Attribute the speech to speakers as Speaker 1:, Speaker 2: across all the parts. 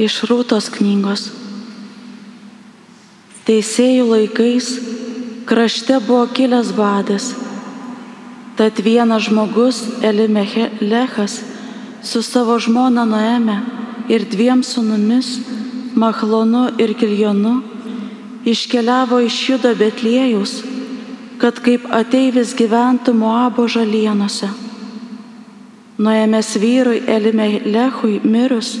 Speaker 1: Iš Rūtos knygos. Teisėjų laikais krašte buvo kilęs badas. Tad vienas žmogus, Elimechelechas, su savo žmona Noeme ir dviem sunumis, Machlonu ir Kiljonu, iškeliavo iš Judo Betlėjus, kad kaip ateivis gyventų Moabo žalienose. Nuėmęs vyrui Elimelechui mirus,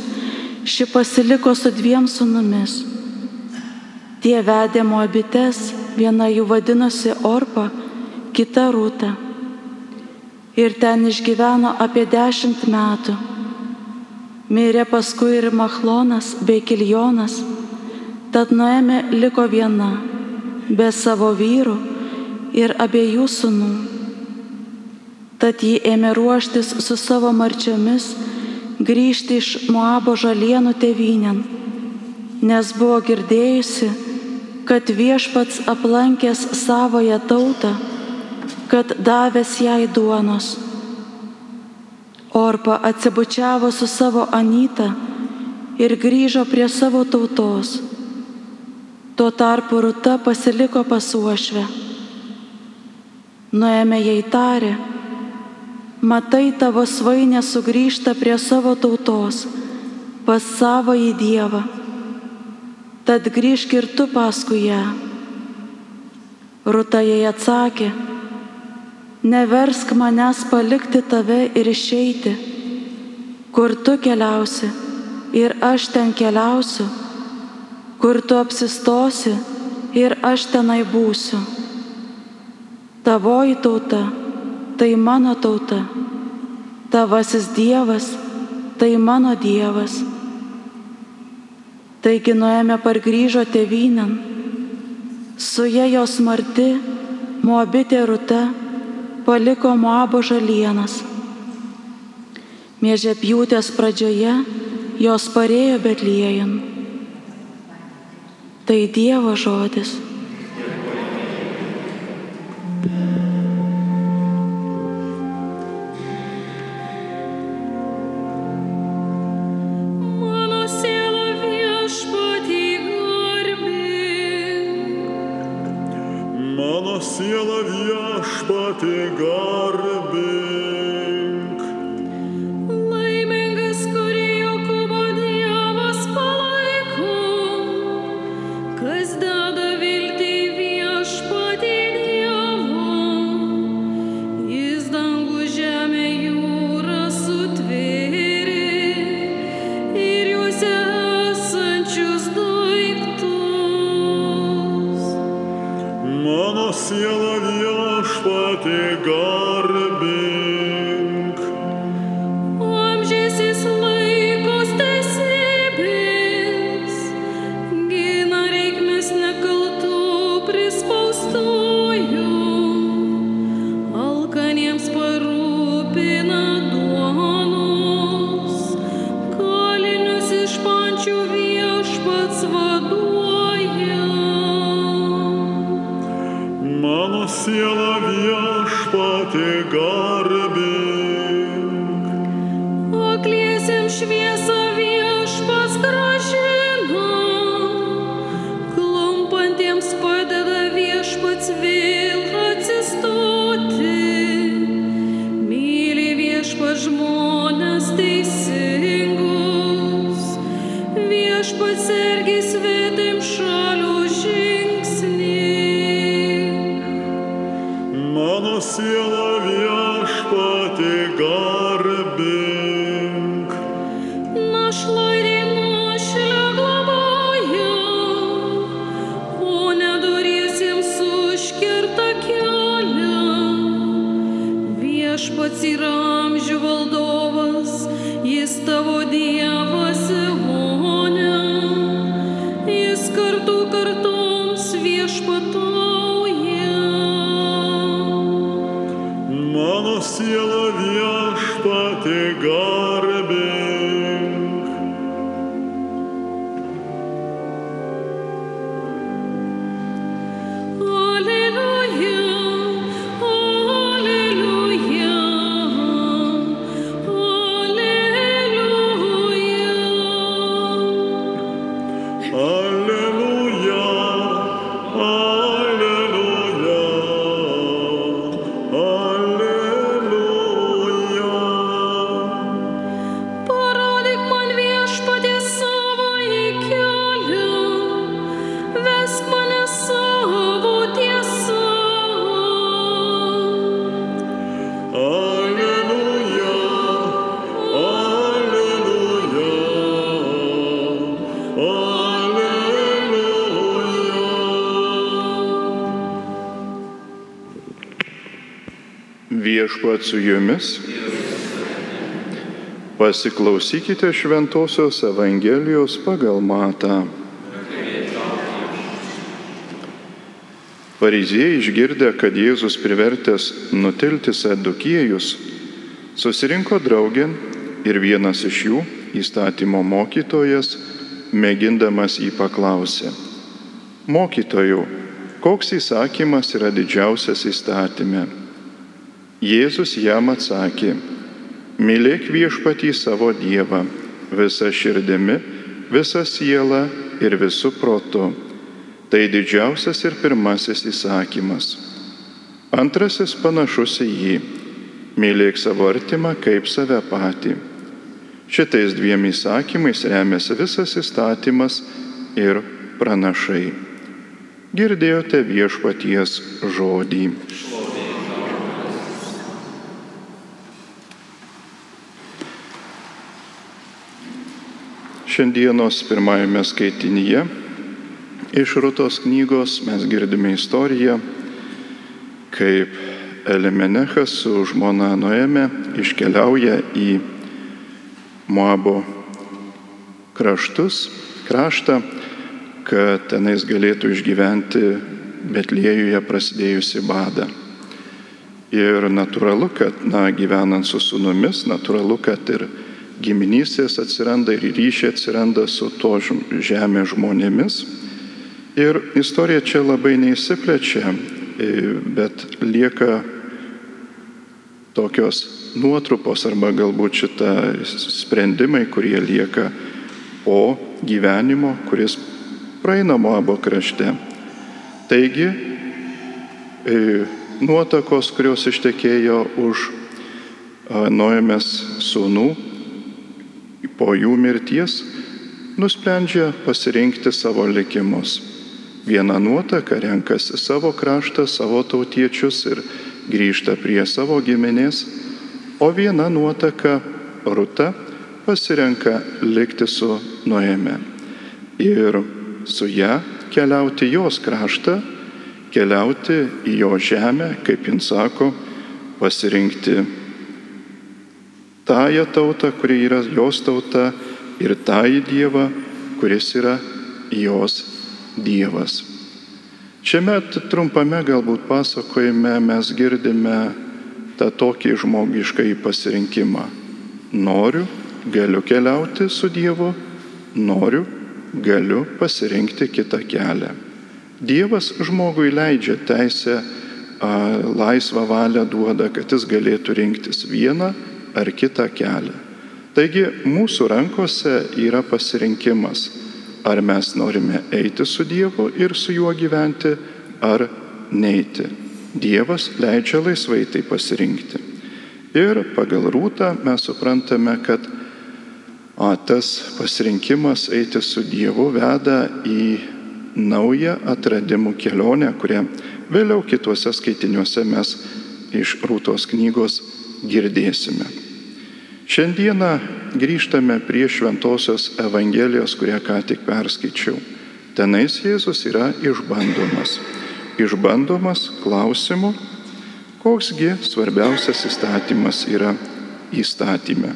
Speaker 1: ši pasiliko su dviem sunumis. Tie vedė Moabites, viena jų vadinosi Orpa, kita Rūta. Ir ten išgyveno apie dešimt metų. Mirė paskui ir Machlonas bei Kiljonas, tad Noėmė liko viena, be savo vyrų ir abiejų sunų. Tad ji ėmė ruoštis su savo marčiomis grįžti iš Moabo žalienų tėvynėn, nes buvo girdėjusi, kad viešpats aplankęs savoją tautą, kad davęs jai duonos. Orpa atsibučiavo su savo Anyta ir grįžo prie savo tautos. Tuo tarpu Ruta pasiliko pasuošvę. Nuėmė jai tarė, matai tavo svainė sugrįžta prie savo tautos, pas savo į Dievą. Tad grįžk ir tu paskui ją. Ruta jai atsakė, neversk manęs palikti tave ir išeiti, kur tu keliausi ir aš ten keliausiu, kur tu apsistosi ir aš tenai būsiu. Tavoji tauta tai mano tauta, tavasis Dievas tai mano Dievas. Taigi nuėmė pargrįžo tėvynan, su jie jos marti, Moabitė Ruta paliko Moabo žalienas. Mėžė pjūtės pradžioje jos parėjo Betlėjin. Tai Dievo žodis.
Speaker 2: Viešpatį garbink. Asyalar yaşta te garbek Hallelujah.
Speaker 3: Viešpat su jumis. Pasiklausykite Šventojios Evangelijos pagal Matą. Fariziejai išgirdę, kad Jėzus privertęs nutilti sedukiejus, susirinko draugin ir vienas iš jų, įstatymo mokytojas, mėgindamas jį paklausė. Mokytojų, koks įsakymas yra didžiausias įstatymė? Jėzus jam atsakė, mylėk viešpatį savo Dievą visą širdimi, visą sielą ir visų protu. Tai didžiausias ir pirmasis įsakymas. Antrasis panašus į jį - mylėk savo artimą kaip save patį. Šitais dviem įsakymais remiasi visas įstatymas ir pranašai. Girdėjote viešpaties žodį. Šiandienos pirmajame skaitinyje iš Rutos knygos mes girdime istoriją, kaip Elimenechas su žmona Noeme iškeliauja į Moabo kraštus, kraštą, kad tenais galėtų išgyventi Betliejuje prasidėjusi badą. Ir natūralu, kad, na, gyvenant su sunumis, natūralu, kad ir giminystės atsiranda ir ryšiai atsiranda su to žemės žmonėmis. Ir istorija čia labai neįsiplečia, bet lieka tokios nuotrupos arba galbūt šitą sprendimai, kurie lieka po gyvenimo, kuris praeina Moabo krašte. Taigi, nuotakos, kurios ištekėjo už Noėmės sūnų, po jų mirties nusprendžia pasirinkti savo likimus. Viena nuotaka renkasi savo kraštą, savo tautiečius ir grįžta prie savo giminės, o viena nuotaka Ruta pasirenka likti su Noėme ir su ją keliauti jos kraštą, keliauti į jo žemę, kaip jin sako, pasirinkti tąją tautą, kuri yra jos tauta, ir tąjį Dievą, kuris yra jos Dievas. Šiame trumpame galbūt pasakojime mes girdime tą tokį žmogišką pasirinkimą. Noriu, galiu keliauti su Dievu, noriu, galiu pasirinkti kitą kelią. Dievas žmogui leidžia teisę, laisvą valią duoda, kad jis galėtų rinktis vieną ar kitą kelią. Taigi mūsų rankose yra pasirinkimas, ar mes norime eiti su Dievu ir su juo gyventi, ar neiti. Dievas leidžia laisvai tai pasirinkti. Ir pagal rūtą mes suprantame, kad o, tas pasirinkimas eiti su Dievu veda į naują atradimų kelionę, kurią vėliau kituose skaitiniuose mes iš rūtos knygos girdėsime. Šiandieną grįžtame prie Šventojios Evangelijos, kurią ką tik perskaičiau. Tenais Jėzus yra išbandomas. Išbandomas klausimu, koksgi svarbiausias įstatymas yra įstatymė.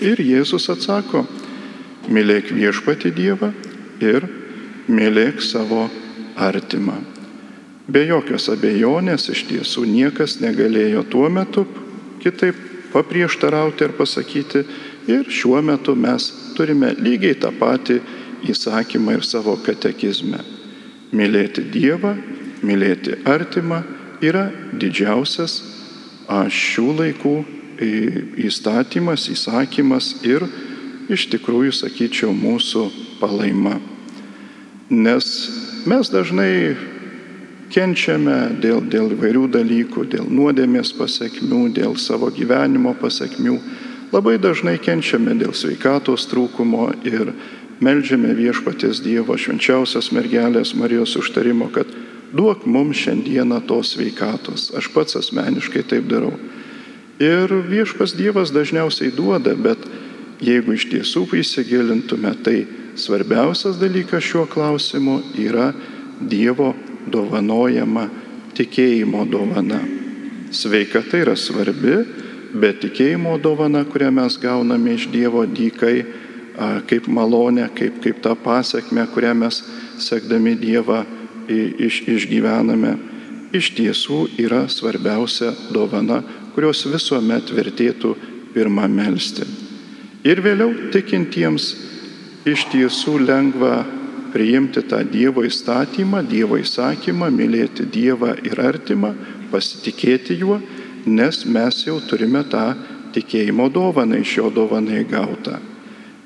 Speaker 3: Ir Jėzus atsako, mylėk viešpati Dievą ir mylėk savo artimą. Be jokios abejonės iš tiesų niekas negalėjo tuo metu kitaip paprieštarauti ir pasakyti. Ir šiuo metu mes turime lygiai tą patį įsakymą ir savo katekizme. Mylėti Dievą, mylėti artimą yra didžiausias šių laikų įstatymas, įsakymas ir iš tikrųjų, sakyčiau, mūsų palaima. Nes mes dažnai kenčiame dėl, dėl įvairių dalykų, dėl nuodėmės pasiekmių, dėl savo gyvenimo pasiekmių. Labai dažnai kenčiame dėl sveikatos trūkumo ir melžiame viešpatės Dievo švenčiausios mergelės Marijos užtarimo, kad duok mums šiandieną tos sveikatos. Aš pats asmeniškai taip darau. Ir viešpas Dievas dažniausiai duoda, bet jeigu iš tiesų įsigilintume, tai svarbiausias dalykas šiuo klausimu yra Dievo dovanojama tikėjimo dovana. Sveikata yra svarbi, bet tikėjimo dovana, kurią mes gauname iš Dievo dykai, kaip malonę, kaip, kaip tą pasiekmę, kurią mes sekdami Dievą iš, išgyvename, iš tiesų yra svarbiausia dovana, kurios visuomet vertėtų pirmą melstį. Ir vėliau tikintiems iš tiesų lengva priimti tą Dievo įstatymą, Dievo įsakymą, mylėti Dievą ir artimą, pasitikėti juo, nes mes jau turime tą tikėjimo dovaną iš jo dovanai gautą.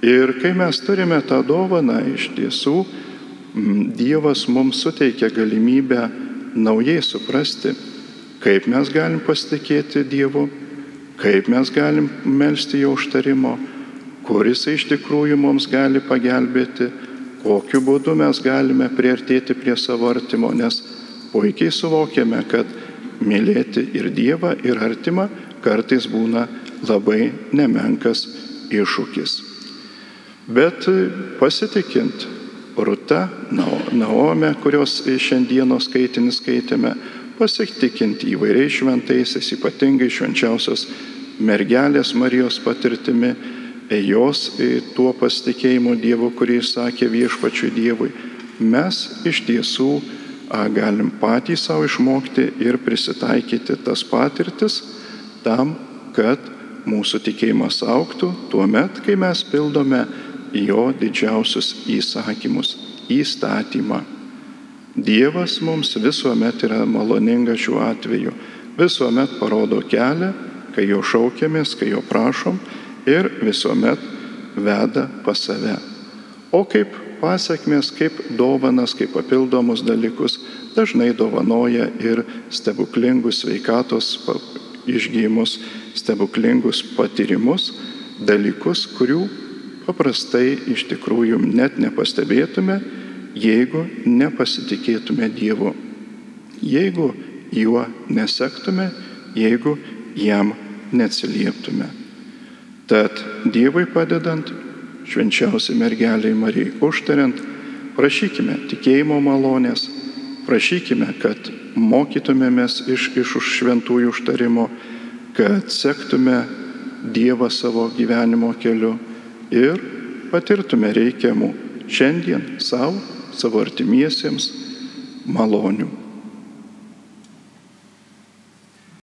Speaker 3: Ir kai mes turime tą dovaną, iš tiesų Dievas mums suteikia galimybę naujai suprasti, kaip mes galim pasitikėti Dievu, kaip mes galim melstį jo užtarimo, kuris iš tikrųjų mums gali pagelbėti, kokiu būdu mes galime priartėti prie savo artimo, nes puikiai suvokiame, kad mylėti ir Dievą, ir artimą kartais būna labai nemenkas iššūkis. Bet pasitikint Ruta, Naome, kurios šiandienos skaitinį skaitėme, pasitikinti įvairiais šventaisiais, ypatingai švenčiausios mergelės Marijos patirtimi, jos tuo pasitikėjimu Dievu, kurį sakė viešpačiui Dievui, mes iš tiesų galim patys savo išmokti ir prisitaikyti tas patirtis tam, kad mūsų tikėjimas auktų tuo met, kai mes pildome jo didžiausius įsakymus - įstatymą. Dievas mums visuomet yra maloningas šiuo atveju, visuomet parodo kelią, kai jo šaukiamės, kai jo prašom ir visuomet veda pas save. O kaip pasiekmes, kaip dovanas, kaip papildomus dalykus dažnai dovanoja ir stebuklingus sveikatos išgyjimus, stebuklingus patyrimus, dalykus, kurių paprastai iš tikrųjų net nepastebėtume, jeigu nepasitikėtume Dievu, jeigu juo nesektume, jeigu jam neatsilieptume. Tad Dievui padedant, švenčiausiai mergeliai Marijai užtariant, prašykime tikėjimo malonės, prašykime, kad mokytumėmės iš, iš šventųjų užtarimo, kad sektume Dievą savo gyvenimo keliu ir patirtume reikiamų šiandien savo, savo artimiesiems malonių.